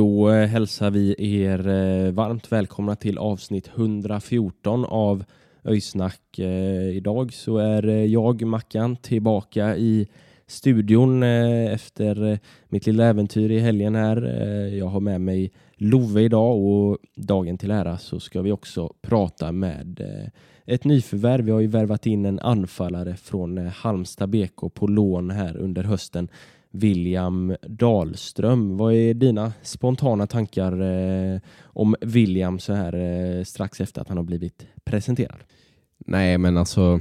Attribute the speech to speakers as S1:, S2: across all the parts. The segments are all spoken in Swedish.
S1: Då eh, hälsar vi er eh, varmt välkomna till avsnitt 114 av Öysnack. Eh, idag så är jag, Mackan, tillbaka i studion efter mitt lilla äventyr i helgen här. Jag har med mig Love idag och dagen till ära så ska vi också prata med ett nyförvärv. Vi har ju värvat in en anfallare från Halmstad BK på lån här under hösten. William Dahlström. Vad är dina spontana tankar eh, om William så här eh, strax efter att han har blivit presenterad?
S2: Nej, men alltså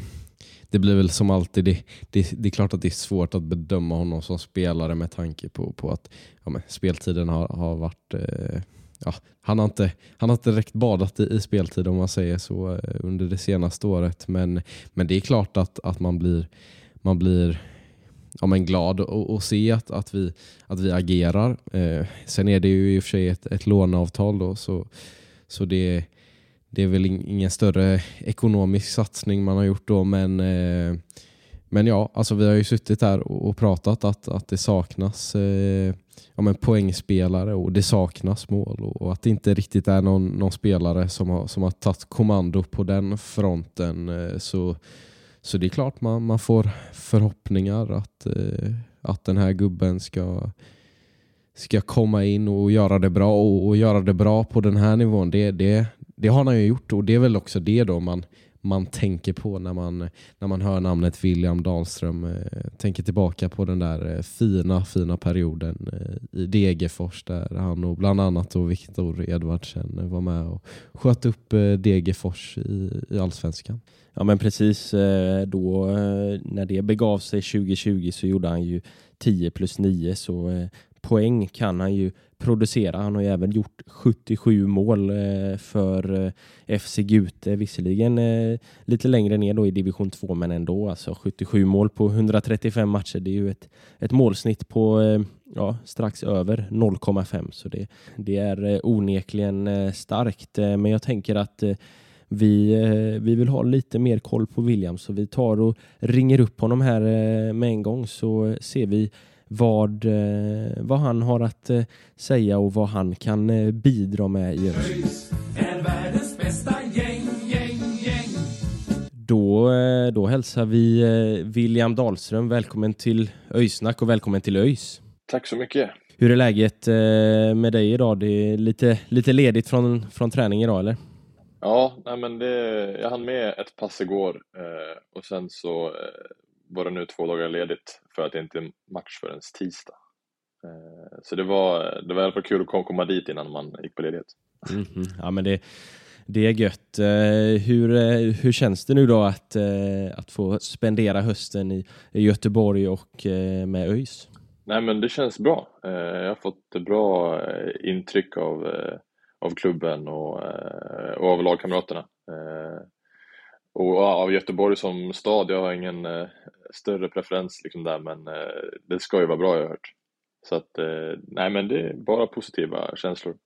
S2: det blir väl som alltid. Det, det, det är klart att det är svårt att bedöma honom som spelare med tanke på, på att ja, men, speltiden har, har varit... Eh, ja, han, har inte, han har inte direkt badat i, i speltid om man säger så eh, under det senaste året. Men, men det är klart att, att man blir, man blir ja, men glad och, och se att, att, vi, att vi agerar. Eh, sen är det ju i och för sig ett, ett låneavtal då, så, så det, det är väl ingen större ekonomisk satsning man har gjort då, men, eh, men ja, alltså vi har ju suttit här och, och pratat att, att det saknas eh, ja, men poängspelare och det saknas mål och, och att det inte riktigt är någon, någon spelare som har, som har tagit kommando på den fronten. Eh, så, så det är klart man, man får förhoppningar att, eh, att den här gubben ska ska komma in och göra det bra och, och göra det bra på den här nivån. Det, det, det har han ju gjort och det är väl också det då man, man tänker på när man, när man hör namnet William Dahlström. Eh, tänker tillbaka på den där eh, fina, fina perioden eh, i Degerfors där han och bland annat då Viktor Edvardsen var med och sköt upp eh, Degerfors i, i allsvenskan.
S1: Ja men precis eh, då eh, när det begav sig 2020 så gjorde han ju 10 plus 9 så poäng kan han ju producera. Han har ju även gjort 77 mål eh, för eh, FC Gute, visserligen eh, lite längre ner då i division 2 men ändå alltså 77 mål på 135 matcher. Det är ju ett, ett målsnitt på ja, strax över 0,5 så det, det är onekligen starkt. Men jag tänker att vi, vi vill ha lite mer koll på William så vi tar och ringer upp honom här med en gång så ser vi vad, eh, vad han har att eh, säga och vad han kan eh, bidra med i övrigt. Då, då hälsar vi William Dahlström välkommen till Öysnack och välkommen till ÖIS.
S3: Tack så mycket.
S1: Hur är läget med dig idag? Det är lite, lite ledigt från, från träning idag eller?
S3: Ja, nej men det, jag hann med ett pass igår eh, och sen så eh, var nu två dagar ledigt för att det inte är match förrän tisdag. Eh, så det var, det var i alla fall kul att kom- komma dit innan man gick på ledighet.
S1: Mhm. Ja, men det, det är gött. Eh, hur, eh, hur känns det nu då att, att få spendera hösten i, Göteborg och med ÖIS?
S3: Nej men det känns bra. Jag har fått bra intryck av, av klubben och, och av lagkamraterna. Och av Göteborg som stad, jag har ingen större preferens liksom där men eh, det ska ju vara bra jag har hört. Så att, eh, nej men det är bara positiva känslor.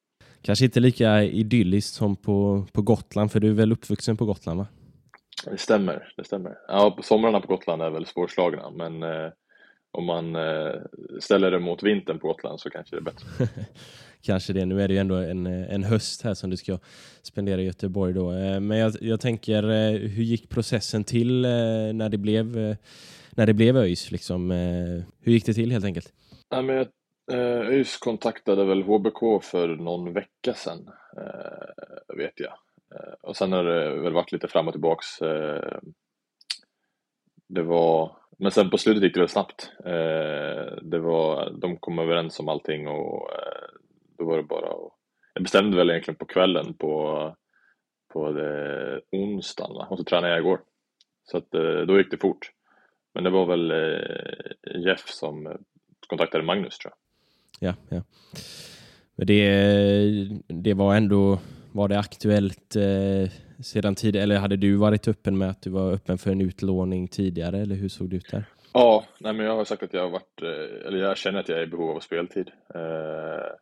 S1: Kanske inte lika idylliskt som på, på Gotland, för du är väl uppvuxen på Gotland va?
S3: Det stämmer, det stämmer. Ja, på somrarna på Gotland är väl svårslagna men eh, om man eh, ställer det mot vintern på Gotland så kanske det är bättre.
S1: Kanske det. Nu är det ju ändå en, en höst här som du ska spendera i Göteborg då. Eh, Men jag, jag tänker, eh, hur gick processen till eh, när det blev, eh, när det blev ÖIS? Liksom? eh, Hur gick det till helt enkelt?
S3: Nej, men jag, eh, ÖIS kontaktade väl HBK för någon vecka sedan, eh, vet jag. Eh, och sen har det väl varit lite fram och tillbaks. Eh, det var, men sen på slutet gick det väl snabbt. Eh, det var, de kom överens om allting och eh, då var det bara att, jag bestämde väl egentligen på kvällen på, på det, onsdagen va? och så tränade jag igår. Så att, eh, då gick det fort. Men det var väl eh, Jeff som kontaktade Magnus tror
S1: jag. Ja, ja. Men det, det var ändå, var det aktuellt eh, sedan tidigare, eller hade du varit öppen med att du var öppen för en utlåning tidigare, eller hur såg det ut där?
S3: Ja, nej men jag har sagt att jag har varit, eh, eller jag känner att jag är i behov av speltid. Eh,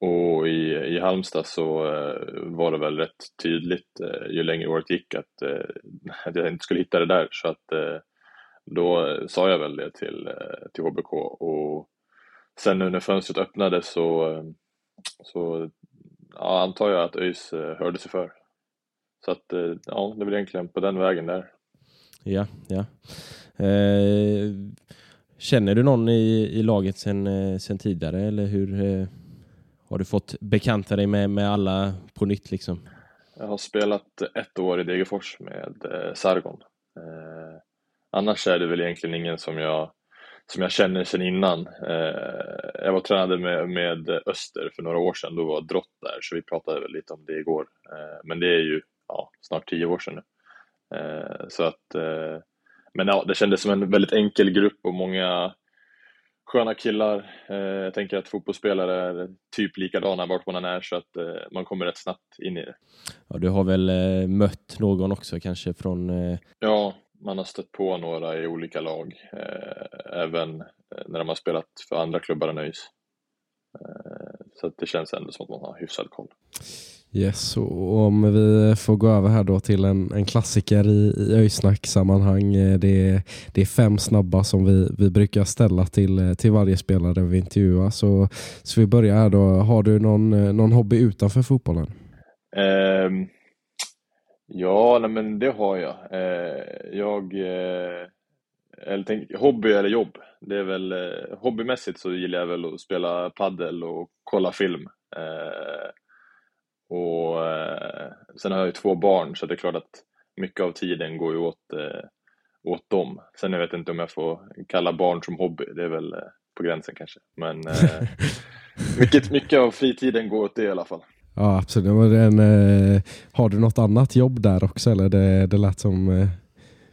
S3: och i, i Halmstad så eh, var det väl rätt tydligt eh, ju längre året gick att, eh, att jag inte skulle hitta det där. Så att eh, då sa jag väl det till, eh, till HBK och sen nu när fönstret öppnade så, eh, så ja, antar jag att ÖIS hörde sig för. Så att ja, det blir egentligen på den vägen där.
S1: Ja, ja. Eh, känner du någon i, i laget sen, sen tidigare eller hur? Eh har du fått bekanta dig med, med alla på nytt liksom?
S3: Jag har spelat ett år i Degerfors med eh, Sargon. Eh, annars är det väl egentligen ingen som jag, som jag känner sedan innan. Eh, jag var tränade med, med Öster för några år sedan, då var Drott där, så vi pratade väl lite om det igår. Eh, men det är ju ja, snart tio år sedan nu. Eh, så att, men ja, det kändes som en väldigt enkel grupp och många sköna killar. Jag tänker att fotbollsspelare är typ likadana vart man än är så att man kommer rätt snabbt in i det.
S1: Ja, du har väl mött någon också kanske från...
S3: Ja, man har stött på några i olika lag. Även när de har spelat för andra klubbar än ÖIS. Så det känns ändå som att man har hyfsad koll.
S2: Yes, och om vi får gå över här då till en, en klassiker i, i öjsnack-sammanhang. Eh, det, det är fem snabba som vi, vi brukar ställa till, eh, till varje spelare vi intervjuar. Så, så vi börjar här då. Har du någon, eh, någon hobby utanför fotbollen?
S3: Um, ja, nej, men det har jag. Uh, jag uh, eller tänk, hobby eller jobb. Det är väl, uh, hobbymässigt så gillar jag väl att spela paddel och kolla film. Uh, och eh, sen har jag ju två barn så det är klart att mycket av tiden går ju åt, eh, åt dem. Sen jag vet inte om jag får kalla barn som hobby, det är väl eh, på gränsen kanske. Men eh, mycket, mycket av fritiden går åt det i alla fall.
S2: Ja absolut. En, eh, har du något annat jobb där också eller det, det lät som eh,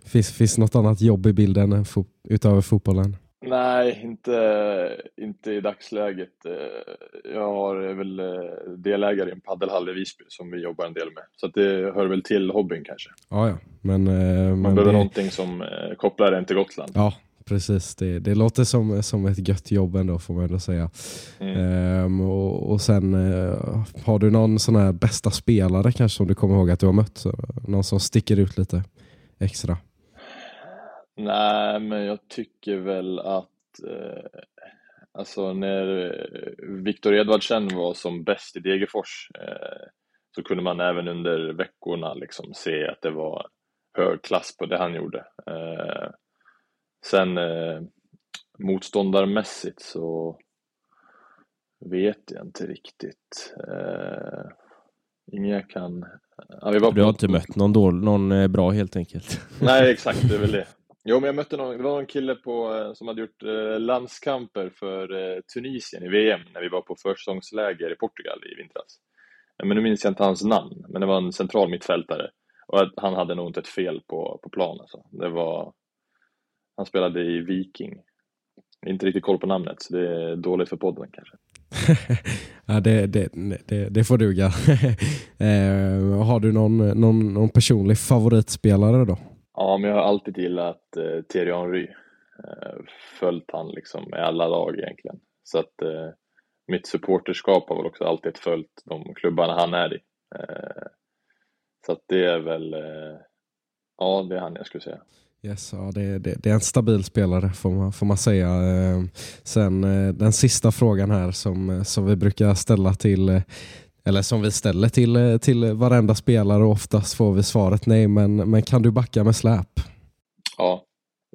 S2: finns, finns något annat jobb i bilden fo utöver fotbollen?
S3: Nej, inte, inte i dagsläget. Eh, jag har väl eh, delägare i en paddelhall i Visby som vi jobbar en del med. Så det hör väl till hobbyn kanske.
S2: Ja, ja. Men,
S3: Man
S2: men
S3: behöver det... någonting som kopplar en till Gotland.
S2: Ja, precis. Det, det låter som, som ett gött jobb ändå får man ändå säga. Mm. Ehm, och, och sen har du någon sån här bästa spelare kanske som du kommer ihåg att du har mött? Någon som sticker ut lite extra?
S3: Nej, men jag tycker väl att eh, alltså när eh, Viktor Edvardsen var som bäst i Degerfors eh, så kunde man även under veckorna liksom se att det var hög klass på det han gjorde. Eh, sen eh, motståndarmässigt så vet jag inte riktigt. Eh, ingen jag kan...
S1: Ja, vi var du har inte mött någon, dålig, någon eh, bra helt enkelt?
S3: Nej, exakt, det är väl det. Jo, men jag mötte någon, det var någon kille på, eh, som hade gjort eh, landskamper för eh, Tunisien i VM när vi var på försäsongsläger i Portugal i vintras. Men nu minns jag inte hans namn, men det var en central mittfältare. Och han hade nog inte ett fel på, på plan. Alltså. Det var, han spelade i Viking. Inte riktigt koll på namnet, så det är dåligt för podden kanske.
S2: ja, det, det, det, det får duga. eh, har du någon, någon, någon personlig favoritspelare då?
S3: Ja, men jag har alltid gillat eh, Thierry Henry. Eh, följt han liksom i alla lag egentligen. Så att eh, mitt supporterskap har väl också alltid följt de klubbarna han är i. Eh, så att det är väl, eh, ja det är han jag skulle säga.
S2: Yes, ja, det, det, det, är en stabil spelare får man, får man säga. Eh, sen den sista frågan här som, som vi brukar ställa till, eller som vi ställer till, till varenda spelare och oftast får vi svaret nej, men, men kan du backa med släp?
S3: Ja,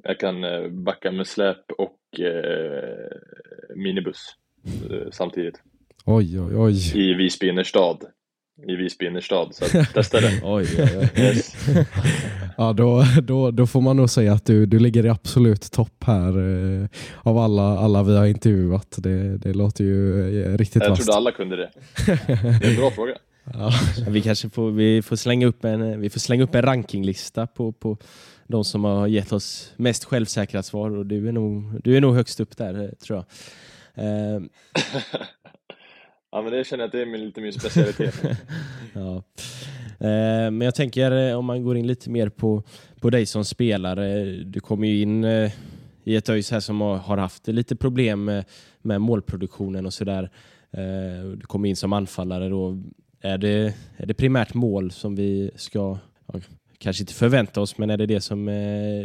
S3: jag kan eh, backa med släp och eh, minibuss eh, samtidigt.
S2: Oj, oj, oj.
S3: I Visby innerstad. I Visby innerstad, så testa det.
S1: Oj, oj, oj.
S3: Yes.
S2: Ja, då, då, då får man nog säga att du, du ligger i absolut topp här eh, av alla, alla vi har intervjuat. Det, det låter ju eh, riktigt
S3: Jag
S2: vasst.
S3: trodde alla kunde det. Det är en bra fråga.
S2: Ja.
S1: Vi kanske får, vi får slänga upp en, vi får slänga upp en rankinglista på, på de som har gett oss mest självsäkra svar och du är nog, du är nog högst upp där eh, tror jag. Eh,
S3: Ja, men det känner jag att det är min, lite min specialitet.
S1: ja. eh, men jag tänker eh, om man går in lite mer på, på dig som spelare. Du kommer ju in eh, i ett ÖIS här som har, haft lite problem med, med målproduktionen och sådär. Eh, du kommer in som anfallare då. Är det, är det primärt mål som vi ska, ja, kanske inte förvänta oss, men är det det som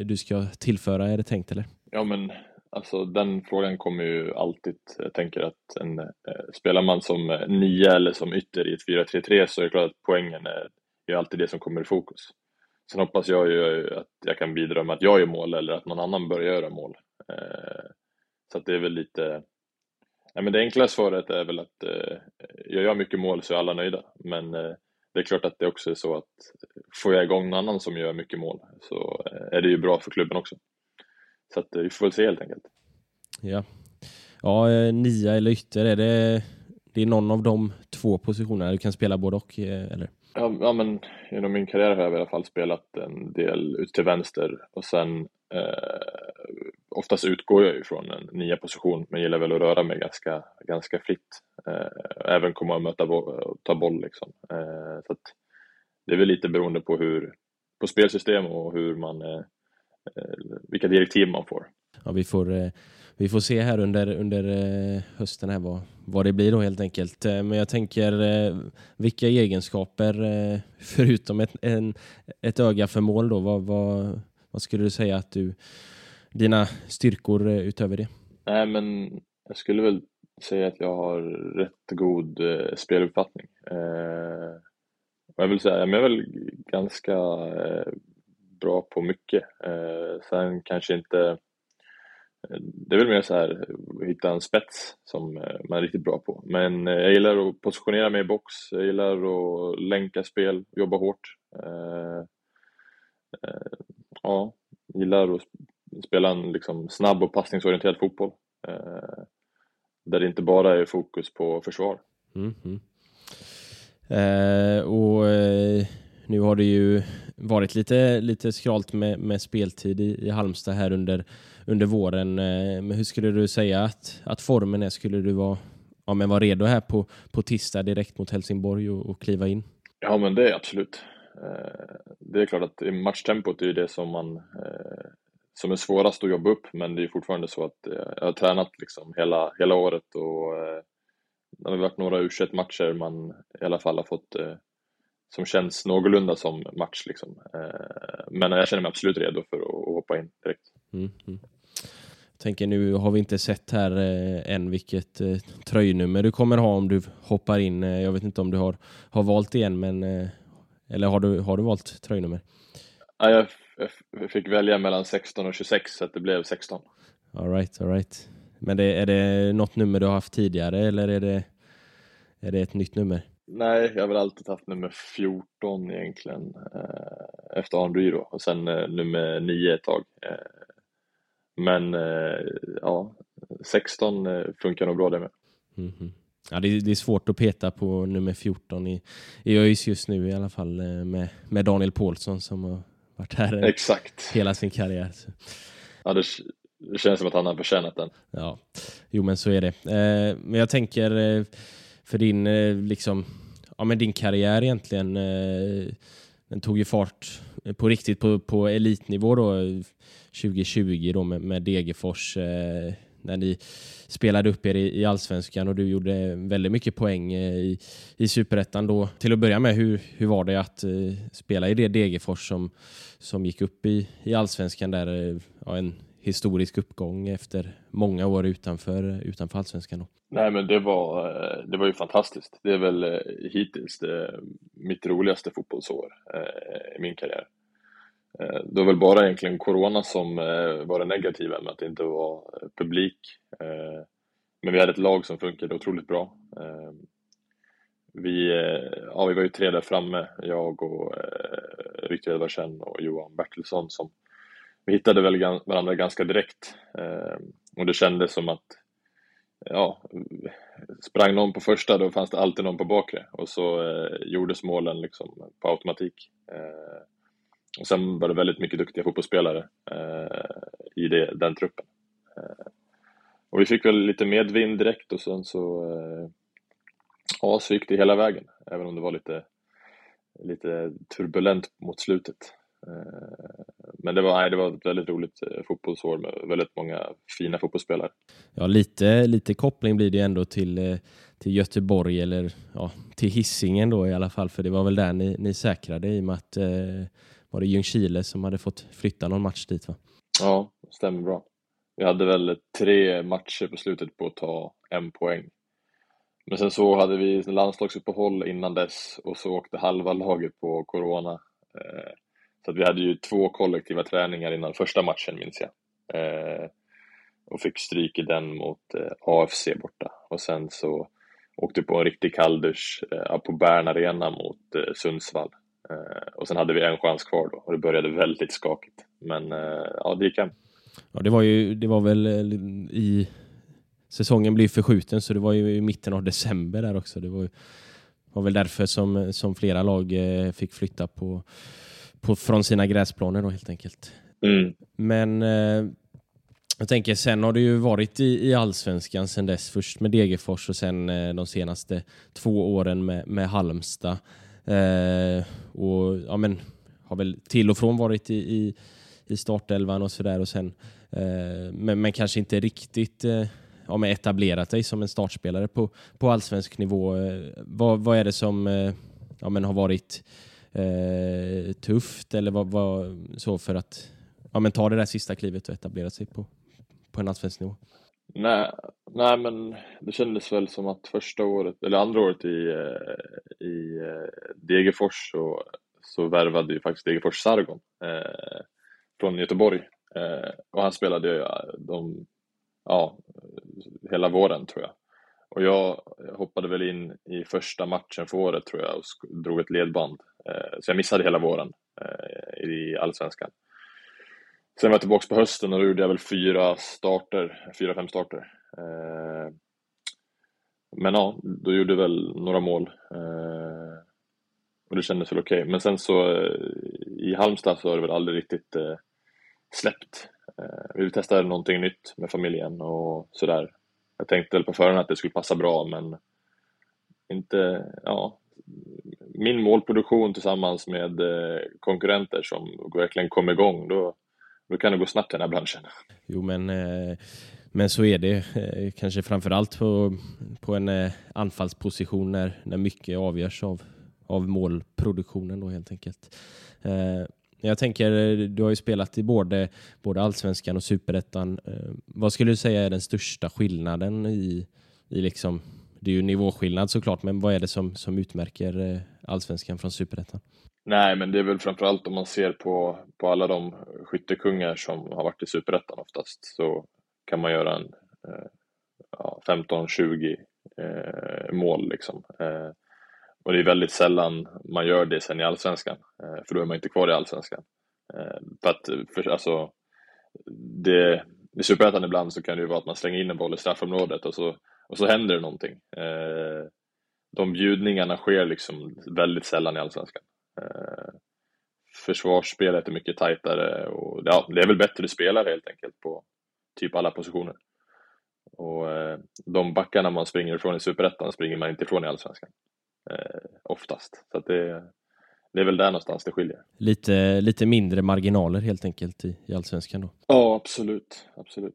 S1: du ska tillföra, är det tänkt eller?
S3: Ja, men alltså den frågan kommer ju alltid. Jag tänker att en, eh, spelar man som eh, nia eller som ytter i ett 4-3-3 så är det klart att poängen är är alltid det som kommer i fokus. Sen hoppas jag ju att jag kan bidra med att jag gör mål eller att någon annan börjar göra mål. Eh, så att det är väl lite Nej, men det enkla svaret är väl att eh, jag gör mycket mål så är alla nöjda. Men eh, det är klart att det också är så att eh, får jag igång någon annan som gör mycket mål så eh, är det ju bra för klubben också. Så att eh, vi får väl se helt enkelt.
S1: Ja, ja eh, nia eller ytter, är det, det är någon av de två positionerna du kan spela både och? eh, Eller?
S3: Ja, ja, men genom min karriär har jag i alla fall spelat en del ut till vänster och sen eh, oftast utgår jag ju från en nia position men gillar väl att röra mig ganska, ganska fritt. Eh, även komma och möta och ta boll liksom. Eh, så att det är väl lite beroende på hur, på spelsystem och hur man, vilka direktiv man får.
S1: Ja, vi, får, eh, vi får se här under, under eh, hösten här vad, vad det blir då helt enkelt. Eh, Men jag tänker, eh, vilka egenskaper, eh, förutom ett, en, ett öga för mål då, vad, vad, vad skulle du säga att du, dina styrkor eh, utöver det?
S3: Nej, men jag skulle väl säga att jag har rätt god eh, speluppfattning. Eh, jag vill säga, jag är väl ganska eh, bra på mycket. Eh, sen kanske inte, eh, det är väl mer så här, hitta en spets som eh, man är riktigt bra på. Men eh, jag gillar att positionera mig i box, jag gillar att länka spel, jobba hårt. Eh, eh, ja, gillar att spela en liksom snabb och passningsorienterad fotboll. Eh, där det inte bara är fokus på försvar.
S1: Mm, -hmm. Eh, och eh, nu har du ju varit lite, lite skralt med, med speltid i, i Halmstad här under, under våren. Eh, men hur skulle du säga att, att formen är? Skulle du vara, ja, men vara redo här på, på tisdag direkt mot Helsingborg och, och kliva in?
S3: Ja, men det är absolut. Eh, det är klart att matchtempot är ju det som man eh, som är svårast att jobba upp, men det är fortfarande så att jag har tränat liksom hela, hela året och det har varit några u matcher man i alla fall har fått eh, som känns någorlunda som match liksom. Eh, men jag känner mig absolut redo för att, hoppa in direkt.
S1: Mm, mm. Jag tänker nu har vi inte sett här eh, än vilket eh, tröjnummer du kommer ha om du hoppar in. Eh, jag vet inte om du har, har valt det än, men eh, eller har du, har du valt tröjnummer?
S3: Ja, jag f- fick välja mellan 16 och 26 så att det blev 16.
S1: All right, all right. Men det, är det något nummer du har haft tidigare eller är det, är det ett nytt nummer?
S3: Nej, jag har väl alltid haft nummer 14 egentligen eh, efter Henry då och sen eh, nummer 9 ett tag. Eh, men eh, ja, 16 eh, funkar nog bra det med.
S1: Mhm. Ja, det, är- det är svårt att peta på nummer 14 i, i ÖIS just nu i alla fall eh, med, med Daniel Paulsson som har varit här
S3: Exakt.
S1: hela sin karriär. Så,
S3: Ja, det, det känns som att han har förtjänat den.
S1: ja, jo men så är det. Men jag tänker för din, eh, liksom, ja men din karriär egentligen, eh, den tog ju fart eh, på riktigt på, på elitnivå då 2020 då med, med Degerfors när ni spelade upp er i, allsvenskan och du gjorde väldigt mycket poäng i, i superettan då. Till att börja med, hur, hur var det att spela i det Degerfors som, som gick upp i, i allsvenskan där, ja, en historisk uppgång efter många år utanför, utanför allsvenskan då?
S3: Nej, men det var, eh, det var ju fantastiskt. Det är väl eh, hittills det, mitt roligaste fotbollsår eh, i min karriär. Eh, Det var väl bara egentligen corona som eh, var det negativa med att det inte var eh, publik. Eh, Men vi hade ett lag som funkade otroligt bra. Eh, vi, ja, vi var ju tre där framme, jag och eh, Viktor Edvardsen och Johan Bertilsson som vi hittade väl varandra ganska direkt eh, och det kändes som att ja, sprang någon på första då fanns det alltid någon på bakre och så eh, gjordes målen liksom på automatik. Eh, och sen var det väldigt mycket duktiga fotbollsspelare eh, i det, den truppen. Eh, och vi fick väl lite medvind direkt och sen så, eh, ja, så gick det hela vägen, även om det var lite, lite turbulent mot slutet. Eh, men det var, nej, det var ett väldigt roligt eh, fotbollsår med väldigt många fina fotbollsspelare.
S1: Ja, lite, lite koppling blir det ändå till, eh, till Göteborg eller ja, till Hissingen då i alla fall, för det var väl där ni, ni säkrade i och med att eh, var det Ljungskile som hade fått flytta någon match dit va?
S3: Ja, stämmer bra. Vi hade väl tre matcher på slutet på att ta en poäng. Men sen så hade vi landslagsuppehåll innan dess och så åkte halva laget på corona. Eh, så att vi hade ju två kollektiva träningar innan första matchen minns jag. Eh, och fick stryk i den mot eh, AFC borta. Och sen så åkte vi på en riktig kalldusch eh, på Bern Arena mot eh, Sundsvall. Eh, och sen hade vi en chans kvar då och det började väldigt skakigt. Men eh, ja, det gick hem.
S1: Ja, det var ju, det var väl eh, i säsongen blev förskjuten så det var ju i mitten av december där också. Det var, ju, var väl därför som, som flera lag eh, fick flytta på på, från sina gräsplaner då helt enkelt.
S3: Mm.
S1: Men eh, jag tänker sen har du ju varit i, i allsvenskan sen dess. Först med Degerfors och sen eh, de senaste två åren med, med Halmstad. Eh, och ja, men har väl till och från varit i, i, i startelvan och sådär och sen eh, men, men kanske inte riktigt eh, ja, men etablerat dig som en startspelare på, på allsvensk nivå. Eh, vad, vad är det som ja, men har varit eh, tufft eller vad, vad, så för att ja, men ta det där sista klivet och etablera sig på, på en allsvensk nivå?
S3: Nej, nej, men det kändes väl som att första året, eller andra året i, eh, i eh, Degerfors så, så värvade ju faktiskt Degerfors Sargon eh, från Göteborg. Eh, och han spelade ju eh, de, ja, hela våren tror jag. Och jag hoppade väl in i första matchen för året tror jag och drog ett ledband. Eh, så jag missade hela våren eh, i allsvenskan. Sen var jag tillbaka på hösten och då gjorde jag väl fyra starter, fyra, fem starter. Eh, men ja, då gjorde jag väl några mål. Och det kändes väl okej. Okay. Men sen så i Halmstad så har det väl aldrig riktigt släppt. Vi vill testa någonting nytt med familjen och sådär. Jag tänkte väl på förhand att det skulle passa bra men inte, ja, min målproduktion tillsammans med eh, konkurrenter som verkligen kom igång, då, då kan det gå snabbt i den här branschen.
S1: Jo, men, eh, men så är det. Eh, kanske framförallt på, på en anfallsposition när, när mycket avgörs av, av målproduktionen då helt enkelt. Jag tänker, du har ju spelat i både, både allsvenskan och superettan. Vad skulle du säga är den största skillnaden i, i liksom det är ju nivåskillnad såklart, men vad är det som, som utmärker allsvenskan från superettan?
S3: Nej, men det är väl framförallt om man ser på, på alla de skyttekungar som har varit i superettan oftast så kan man göra en eh, ja, 15-20 eh, mål liksom. Eh, och det är väldigt sällan man gör det sen i allsvenskan, eh, för då är man inte kvar i allsvenskan. Eh, för att, för, alltså, det, i superettan ibland så kan det ju vara att man slänger in en boll i straffområdet och så och så händer det någonting. Eh, de bjudningarna sker liksom väldigt sällan i Allsvenskan. Eh, försvarsspelet är mycket tajtare och ja, det är väl bättre spelare helt enkelt på typ alla positioner. Och eh, de backarna man springer ifrån i Superettan springer man inte ifrån i Allsvenskan. Eh, oftast. Så att det, det är väl där någonstans det skiljer.
S1: Lite, lite mindre marginaler helt enkelt i, i Allsvenskan då?
S3: Ja, absolut. absolut.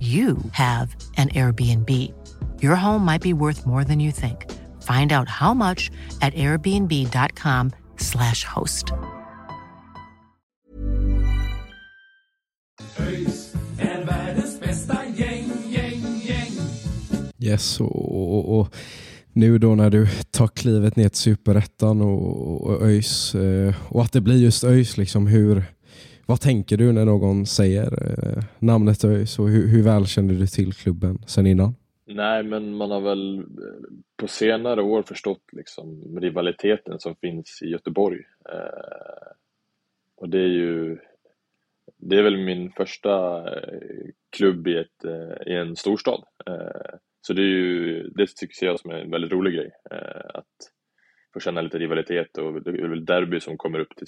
S4: you have an Airbnb. Your home might be worth more than you think. Find out how much at host.
S5: Gäng, gäng, gäng.
S2: Yes, och, och, och nu då när du tar klivet ner till Superettan och, och ÖIS eh, och att det blir just ÖIS, liksom hur, vad tänker du när någon säger eh, namnet ÖIS och hur, hur väl känner du till klubben sen innan?
S3: Nej, men man har väl eh, på senare år förstått liksom rivaliteten som finns i Göteborg. Eh, och det är ju, det är väl min första eh, klubb i, ett, eh, i en storstad. Eh, så det är ju, det tycker jag som är en väldigt rolig grej. Eh, att få känna lite rivalitet och det är väl derby som kommer upp till,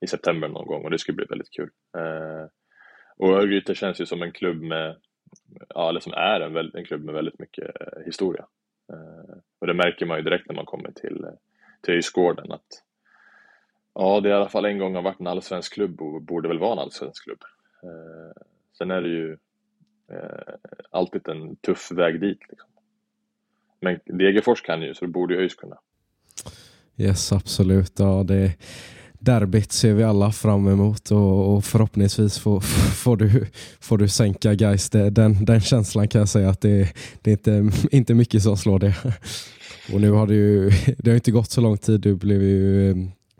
S3: i september någon gång och det skulle bli väldigt kul. Eh, och Örgryte känns ju som en klubb med, ja, eller som är en, en klubb med väldigt mycket eh, historia. Eh, och det märker man ju direkt när man kommer till, eh, till Öjsgården att ja, det i alla fall en gång har varit en allsvensk klubb och borde väl vara en allsvensk klubb. Eh, sen är det ju eh, alltid en tuff väg dit. Liksom. Men Degerfors kan ju, så det borde ju ÖIS kunna.
S2: Yes, absolut. Ja, det, derbyt ser vi alla fram emot och, och förhoppningsvis får, får, du, får du sänka guys. Det, den, den känslan kan jag säga att det, det är inte, inte mycket som slår det. Och nu har det ju det har inte gått så lång tid. Du blev ju eh,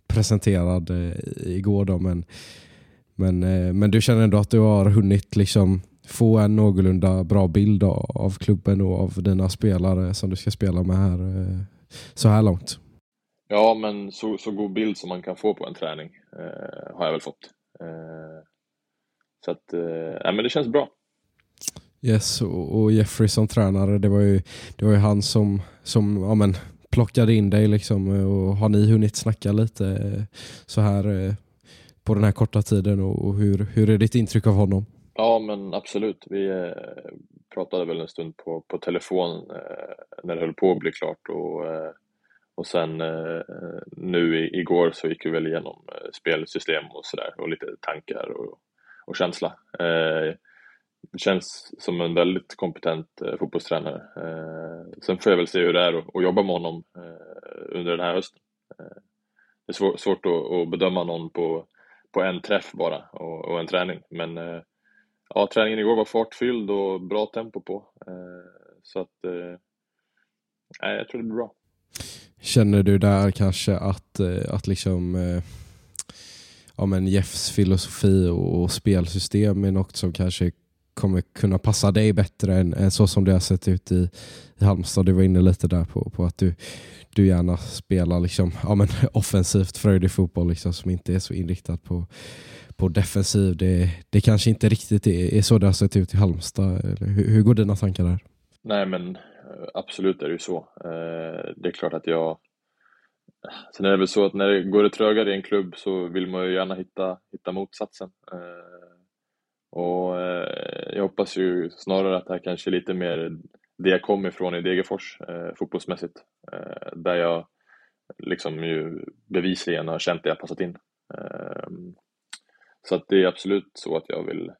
S2: presenterad eh, igår då, men, men, eh, men du känner ändå att du har hunnit liksom få en någorlunda bra bild av, klubben och av dina spelare som du ska spela med här så här långt.
S3: Ja, men så, så god bild som man kan få på en träning eh, har jag väl fått. Eh, så att, eh, men det känns bra.
S2: Yes, och, och Jeffrey som tränare, det var ju, det var ju han som, som ja, men, plockade in dig. Liksom, och har ni hunnit snacka lite eh, så här eh, på den här korta tiden och, och hur, hur är ditt intryck av honom?
S3: Ja, men absolut. Vi eh, pratade väl en stund på, på telefon när det höll på att bli klart och, och sen eh, nu i, igår så gick vi väl igenom eh, spelsystem och sådär och lite tankar och, och känsla. Eh, det känns som en väldigt kompetent eh, fotbollstränare. Eh, sen får jag väl se hur det är att, att jobba med honom eh, under den här hösten. Eh, det är svår, svårt att, att bedöma någon på, på en träff bara och, och en träning, men eh, Ja, träningen igår var fartfylld och bra tempo på. Eh, Så att, eh, nej, jag tror det blir bra.
S2: Känner du där kanske att, eh, att liksom, eh, ja, men Jeffs filosofi och, spelsystem är något som kanske kommer kunna passa dig bättre än, än så som det har sett ut i, i Halmstad? Du var inne lite där på, på att du, du gärna spelar liksom, ja, men offensivt fröjdig fotboll liksom, som inte är så inriktad på, på defensiv. Det, det kanske inte riktigt är, är så det har sett ut i Halmstad. Hur, hur går dina tankar där?
S3: Nej, men Eh, absolut är det ju så. Eh, det är klart att jag... Sen är det väl så att när det går det trögare i en klubb så vill man ju gärna hitta, hitta motsatsen. Eh, och jag hoppas ju snarare att det här kanske är lite mer det jag kom ifrån i Degerfors fotbollsmässigt. Där jag liksom ju bevisligen har känt att jag passat in. Så att det är absolut så att jag vill,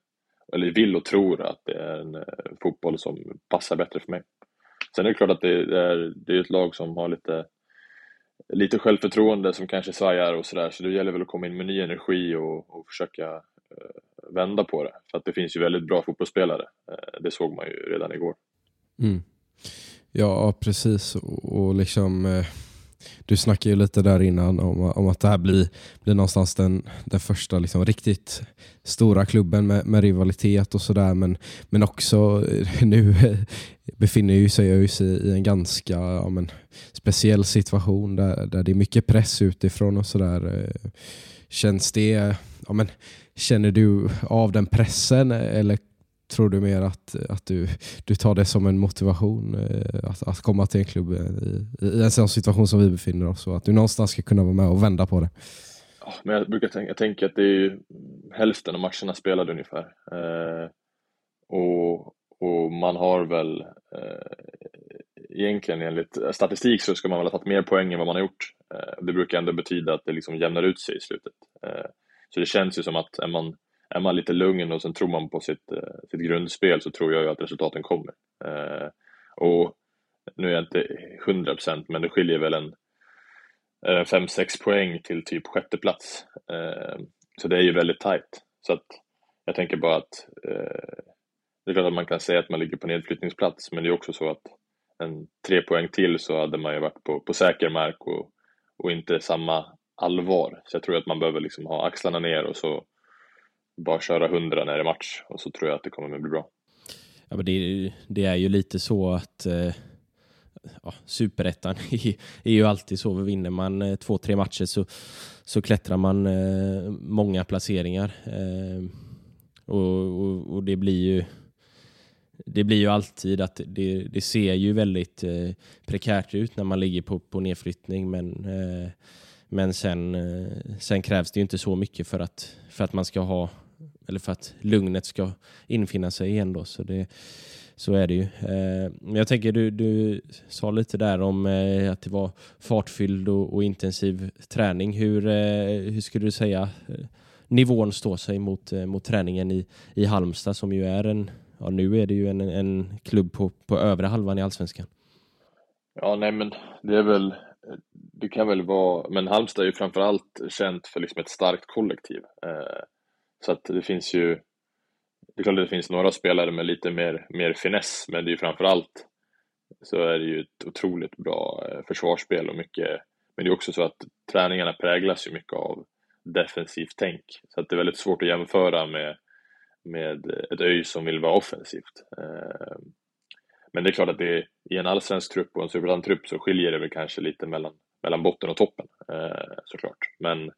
S3: eller vill och tror att det är en fotboll som passar bättre för mig. Sen är det klart att det är, det är ett lag som har lite, lite självförtroende som kanske svajar och sådär, så det gäller väl att komma in med ny energi och, och försöka eh, vända på det. För att det finns ju väldigt bra fotbollsspelare. Eh, det såg man ju redan igår.
S2: Mm. Ja, precis. Och, och liksom, eh, du snackade ju lite där innan om, om att det här blir, blir någonstans den, den första liksom, riktigt stora klubben med, med rivalitet och sådär. Men, men också eh, nu befinner ju sig ÖIS i, i en ganska ja, men, speciell situation där, där det är mycket press utifrån och sådär. Eh, känns det, ja, men, känner du av den pressen eh, eller tror du mer att, att du, du tar det som en motivation eh, att, att komma till en klubb i, i en sån situation som vi befinner oss och att du någonstans ska kunna vara med och vända på det?
S3: Ja, men jag brukar tänka, jag tänker att det är ju hälften av matcherna spelade ungefär. Eh, och, och man har väl eh, egentligen enligt statistik så ska man väl ha tagit mer poäng än vad man har gjort. Eh, det brukar ändå betyda att det liksom jämnar ut sig i slutet. Eh, så det känns ju som att är man, är man lite lugn och sen tror man på sitt, eh, sitt grundspel så tror jag ju att resultaten kommer. Eh, och nu är jag inte 100% men det skiljer väl en eh, 5-6 poäng till typ sjätte plats. Så det är ju väldigt tajt. Så att jag tänker bara att det är klart att man kan säga att man ligger på nedflyttningsplats men det är också så att en tre poäng till så hade man ju varit på, på säker mark och, och inte samma allvar. Så jag tror att man behöver liksom ha axlarna ner och så bara köra hundra när det är match och så tror jag att det kommer att bli bra.
S1: Ja, men det, det är ju lite så att eh, ja, superettan är, är ju alltid så. Vinner man eh, två, tre matcher så, så klättrar man eh, många placeringar. Eh, och, och, och, det blir ju det blir ju alltid att det, det ser ju väldigt eh, prekärt ut när man ligger på, på nedflyttning men, eh, men sen, eh, sen krävs det ju inte så mycket för att, för att man ska ha eller för att lugnet ska infinna sig igen då. Så, det, så är det ju. Eh, men jag tänker du, du sa lite där om eh, att det var fartfylld och, och intensiv träning. Hur, eh, hur skulle du säga eh, nivån står sig mot, eh, mot träningen i, i Halmstad som ju är en ja, nu är det ju en, en klubb på, på övre halvan i allsvenskan.
S3: Ja, nej men det är väl, det kan väl vara, men Halmstad är ju framförallt känt för liksom ett starkt kollektiv. Eh, så att det finns ju, det är klart att det finns några spelare med lite mer, mer finess, men det är ju framförallt så är det ju ett otroligt bra eh, försvarsspel och mycket, men det är också så att träningarna präglas ju mycket av defensivt tänk. Så att det är väldigt svårt att jämföra med med ett ÖIS som vill vara offensivt. Ehm, men det är klart att det är, i en allsvensk trupp och en superettan-trupp så skiljer det väl kanske lite mellan, mellan botten och toppen eh, såklart. Men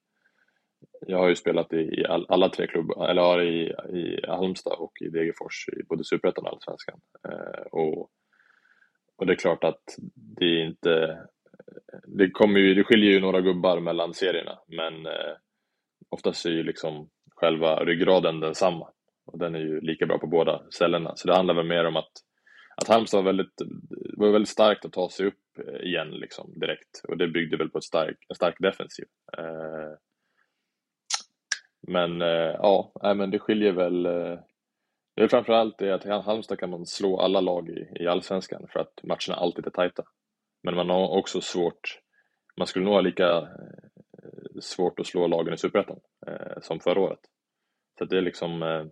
S3: jag har ju spelat i, i alla tre klubbar, eller i, i Halmstad och i Degerfors i både superettan och allsvenskan. Eh, och, och det är klart att det är inte det, kommer ju, det skiljer ju några gubbar mellan serierna men eh, oftast är ju liksom själva ryggraden densamma. Och den är ju lika bra på båda ställena. Så det handlar väl mer om att, att Halmstad var väldigt, var väldigt starkt att ta sig upp eh, igen liksom, direkt. Och det byggde väl på ett stark, en stark defensiv. Eh, men eh, ja, men det skiljer väl eh, det är framförallt det att i Halmstad kan man slå alla lag i, i allsvenskan för att matcherna alltid är tajta. Men man har också svårt, man skulle nog ha lika eh, svårt att slå lagen i Superettan eh, som förra året. Så det är liksom, eh,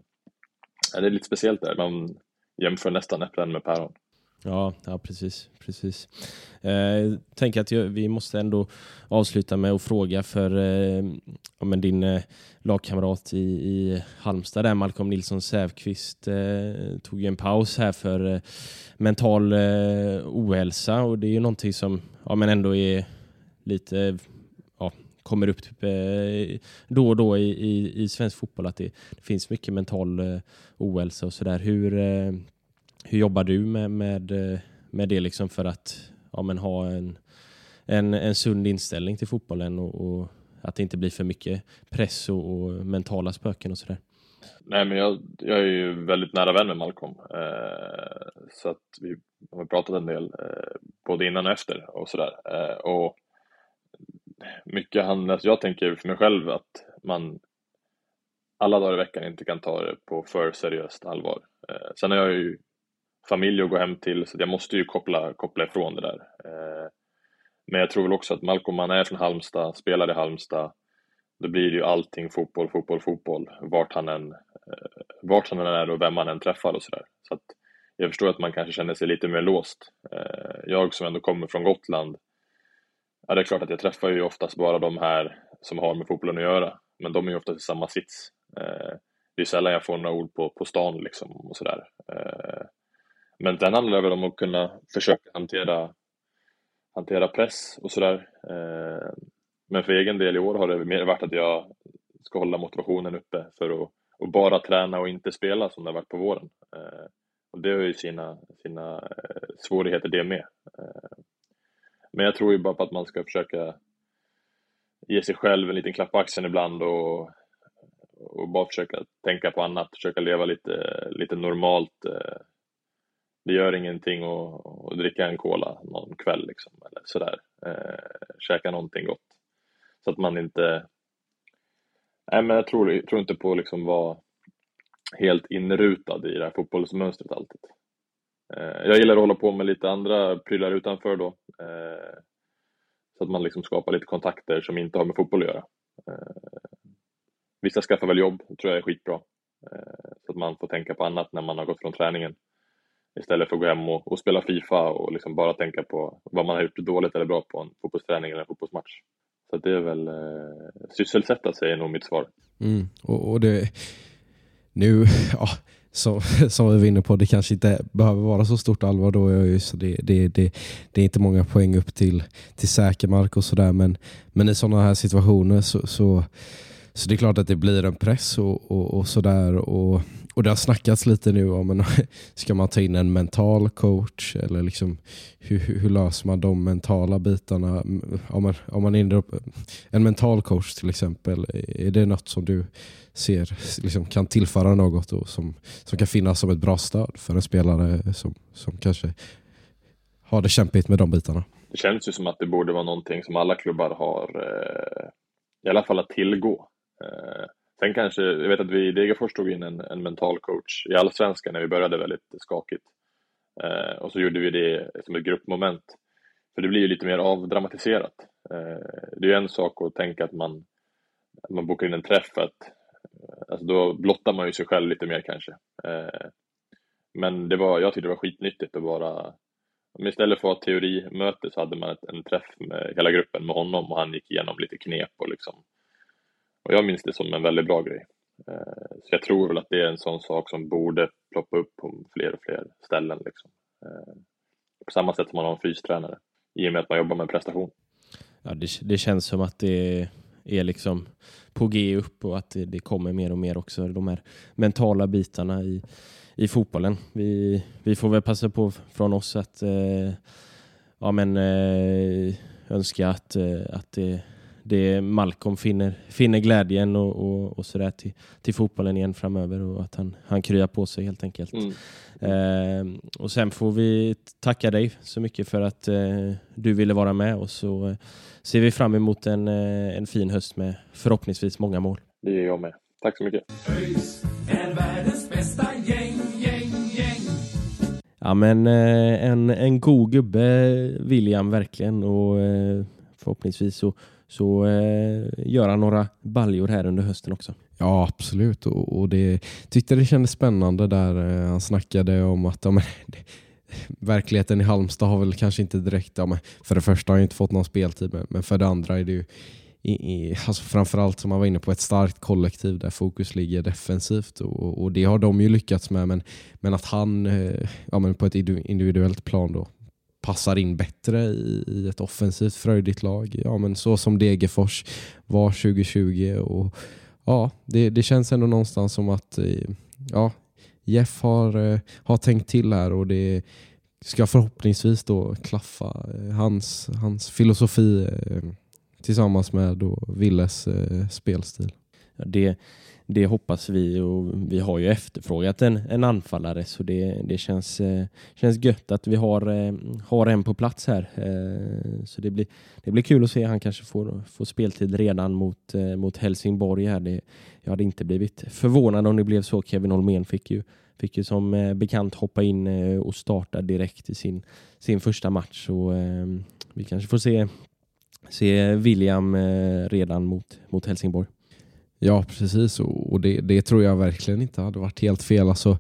S3: det är lite speciellt där. Man jämför nästan äpplen med päron.
S1: Ja, ja precis. precis. Eh, tänk att jag, vi måste ändå avsluta med att fråga för eh, ja, men din eh, lagkamrat i, i Halmstad, där, Malcolm Nilsson Säfqvist, eh, tog ju en paus här för eh, mental eh, ohälsa och det är ju någonting som ja, men ändå är lite kommer upp typ, då och då i, i, i svensk fotboll att det, det finns mycket mental eh, ohälsa och sådär. Hur, eh, hur jobbar du med, med, med det liksom för att ja, men ha en, en, en sund inställning till fotbollen och, och att det inte blir för mycket press och, och mentala spöken och sådär?
S3: Nej, men jag, jag är ju väldigt nära vän med Malcolm. Eh, så att vi har pratat en del, eh, både innan och efter och sådär. Eh, och mycket handlar, alltså jag tänker för mig själv att man alla dagar i veckan inte kan ta det på för seriöst allvar. Eh, sen har jag ju familj att gå hem till så jag måste ju koppla, koppla ifrån det där. Eh, men jag tror väl också att Malcolm, han är från Halmstad, spelar i Halmstad, då blir det ju allting fotboll, fotboll, fotboll, vart han än, eh, vart han än är och vem han än träffar och sådär. Så att jag förstår att man kanske känner sig lite mer låst. Eh, jag som ändå kommer från Gotland, Ja, det är klart att jag träffar ju oftast bara de här som har med fotbollen att göra, men de är ju oftast i samma sits. Det är sällan jag får några ord på, på stan liksom och sådär. Men den handlar väl om att kunna försöka hantera, hantera press och sådär. Eh, men för egen del i år har det mer varit att jag ska hålla motivationen uppe för att, och bara träna och inte spela som det har varit på våren. Eh, och det har ju sina, sina eh, svårigheter det med. Men jag tror ju bara på att man ska försöka ge sig själv en liten klapp på axeln ibland och, och bara försöka tänka på annat, försöka leva lite, lite normalt. Det gör ingenting att, att dricka en cola någon kväll liksom, eller sådär. Eh, käka någonting gott. Så att man inte Nej, men jag tror, tror inte på att liksom vara helt inrutad i det här fotbollsmönstret alltid. Eh, jag gillar att hålla på med lite andra prylar utanför då. Eh, så att man liksom skapar lite kontakter som inte har med fotboll att göra. Eh, vissa skaffar väl jobb, det tror jag är skitbra. Eh, så att man får tänka på annat när man har gått från träningen. Istället för att gå hem och, och spela Fifa och liksom bara tänka på vad man har gjort dåligt eller bra på en fotbollsträning eller en fotbollsmatch. Så det är väl eh, sysselsätta sig är nog mitt svar.
S2: Mm. Och, och, det, nu, ja, som, som vi var inne på, det kanske inte behöver vara så stort allvar då. Så det, det, det, det är inte många poäng upp till, till säker mark och sådär. Men, men i sådana här situationer så, så, så det är klart att det blir en press och, och, och sådär. Och, och det har snackats lite nu om, ska man ta in en mental coach eller liksom, hur, hur löser man de mentala bitarna? Om man, om man in en mental coach till exempel, är det något som du ser liksom, kan tillföra något och som, som kan finnas som ett bra stöd för en spelare som, som kanske har det kämpigt med de bitarna?
S3: Det känns ju som att det borde vara någonting som alla klubbar har eh, i alla fall att tillgå. Eh, sen kanske, jag vet att vi i Degerfors tog in en, en mental coach i allsvenskan när vi började väldigt skakigt. Eh, och så gjorde vi det som ett gruppmoment. För det blir ju lite mer avdramatiserat. Eh, det är ju en sak att tänka att man, att man bokar in en träff, att, eh, alltså då blottar man ju sig själv lite mer kanske. Eh, men det var, jag tyckte det var skitnyttigt att bara Istället för att ha teorimöte så hade man ett, en träff med hela gruppen med honom och han gick igenom lite knep och liksom och jag minns det som en väldigt bra grej. Eh, så jag tror väl att det är en sån sak som borde ploppa upp på fler och fler ställen. Liksom. Eh, på samma sätt som man har en fystränare, i och med att man jobbar med prestation.
S1: Ja, det, det känns som att det är liksom på G upp och att det, det, kommer mer och mer också, de här mentala bitarna i, i fotbollen. Vi, vi får väl passa på från oss att eh, ja, men, eh, önska att, eh, att det det Malcolm finner, finner glädjen och, och, och sådär till, till fotbollen igen framöver och att han, han kryar på sig helt enkelt. Mm. Eh, och sen får vi tacka dig så mycket för att eh, du ville vara med och så eh, ser vi fram emot en, eh, en fin höst med förhoppningsvis många mål.
S3: Det gör jag med. Tack så mycket.
S1: Ja men eh, en, en god gubbe William verkligen och eh, förhoppningsvis så så eh, göra några baljor här under hösten också.
S2: Ja, absolut. Och, och det tyckte det kändes spännande där eh, han snackade om att ja, men, det, verkligheten i Halmstad har väl kanske inte direkt, ja, men, för det första har han inte fått någon speltid, men, men för det andra är det ju i, i, alltså framförallt som man var inne på ett starkt kollektiv där fokus ligger defensivt och, och det har de ju lyckats med men, men att han eh, ja, men på ett individuellt plan då passar in bättre i, i ett offensivt fröjdigt lag. Ja, men så som Degerfors var 2020. Och, ja, det, det känns ändå någonstans som att eh, ja, Jeff har, eh, har tänkt till här och det ska förhoppningsvis då klaffa eh, hans, hans filosofi tillsammans med då Willes spelstil.
S1: Det, det hoppas vi och vi har ju efterfrågat en, en anfallare så det, det känns, eh, känns gött att vi har, eh, har en på plats här. Eh, så det blir, det blir kul att se. Han kanske får, får speltid redan mot, eh, mot Helsingborg här. Det, jag hade inte blivit förvånad om det blev så. Kevin Holmén fick ju, fick ju som eh, bekant hoppa in eh, och starta direkt i sin, sin första match. Så, eh, vi kanske får se, se William eh, redan mot, mot Helsingborg.
S2: Ja, precis. Och det, det, tror jag verkligen inte hade varit helt fel. Alltså,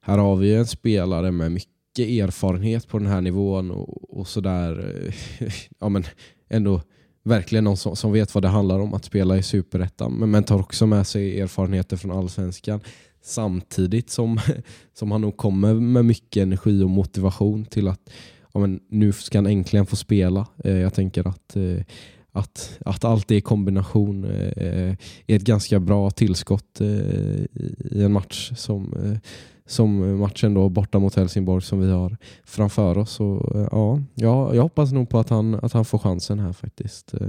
S2: här har vi en spelare med mycket erfarenhet på den här nivån och, och sådär. ja, men ändå verkligen någon som, som, vet vad det handlar om att spela i superettan. Men, men tar också med sig erfarenheter från allsvenskan. Samtidigt som, som han nog kommer med mycket energi och motivation till att ja, men nu ska han äntligen få spela. Eh, jag tänker att eh, att, att allt det i kombination eh, är ett ganska bra tillskott eh, i en match som, eh, som matchen då borta mot Helsingborg som vi har framför oss. Och, eh, ja, jag, jag hoppas nog på att han, att han får chansen här faktiskt. Eh,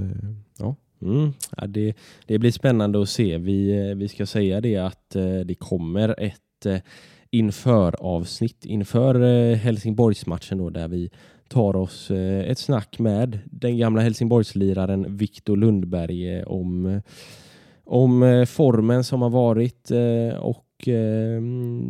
S2: ja.
S1: Mm. Ja, det, det blir spännande att se. Vi, eh, vi ska säga det att det kommer ett inför avsnitt inför Helsingborgsmatchen då där vi tar oss eh, ett snack med den gamla Helsingborgsliraren Viktor Lundberg eh, om, om eh, formen som har varit och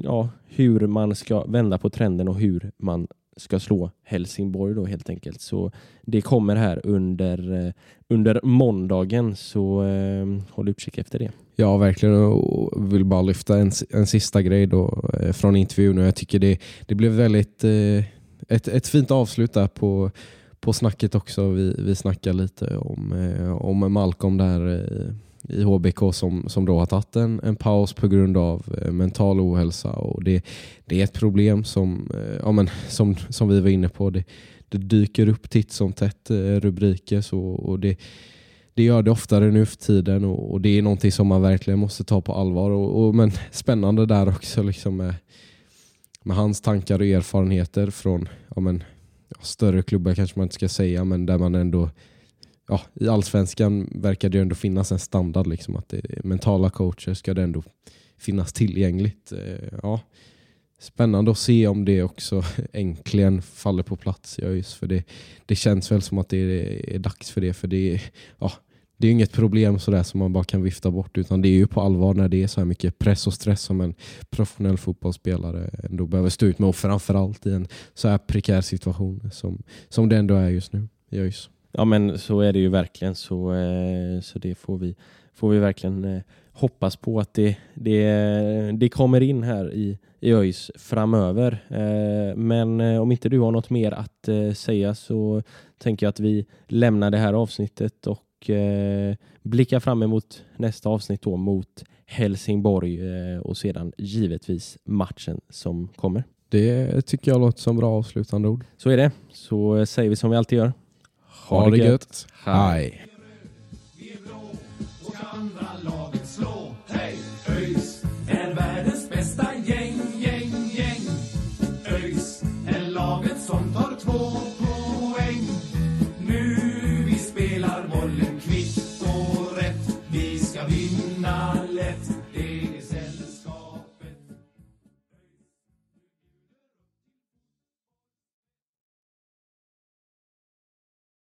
S1: ja, hur man ska vända på trenden och hur man ska slå Helsingborg då helt enkelt. Så det kommer här under, under måndagen så eh, håll utkik efter det.
S2: Ja, verkligen. Och vill bara lyfta en, en sista grej då eh, från intervjun. Och jag tycker det, det blev väldigt eh, ett, ett fint avslut där på, på snacket också. Vi, vi snackar lite om, eh, om Malcolm där eh, i HBK som, som då har tagit en, en paus på grund av eh, mental ohälsa. Och det, det är ett problem som, eh, ja, men, som, som vi var inne på. Det, det dyker upp titt som tätt eh, rubriker så, och det, det gör det oftare nu för tiden och, och det är någonting som man verkligen måste ta på allvar. Och, och men spännande där också liksom med, med hans tankar och erfarenheter från ja, men, ja, större klubbar kanske man inte ska säga, men där man ändå ja, i allsvenskan verkar det ändå finnas en standard liksom att det, mentala coacher ska det ändå finnas tillgängligt. Eh, Ja, spännande att se om det också äntligen faller på plats Ja, just för det, det känns väl som att det är, är dags för det för det ja, det är inget problem sådär som man bara kan vifta bort utan det är ju på allvar när det är så här mycket press och stress som en professionell fotbollsspelare ändå behöver stå ut med och framförallt i en så här prekär situation som, som det ändå är just nu i ÖIS.
S1: Ja men så är det ju verkligen så, eh, så det får vi, får vi verkligen eh, hoppas på att det, det, det kommer in här i, i ÖIS framöver. Eh, men om inte du har något mer att säga så tänker jag att vi lämnar det här avsnittet och eh, blickar fram emot nästa avsnitt då mot Helsingborg eh, och sedan givetvis matchen som kommer.
S2: Det tycker jag låter som bra avslutande ord.
S1: Så är det. Så eh, säger vi som vi alltid gör.
S2: Ha, det gött. Hej.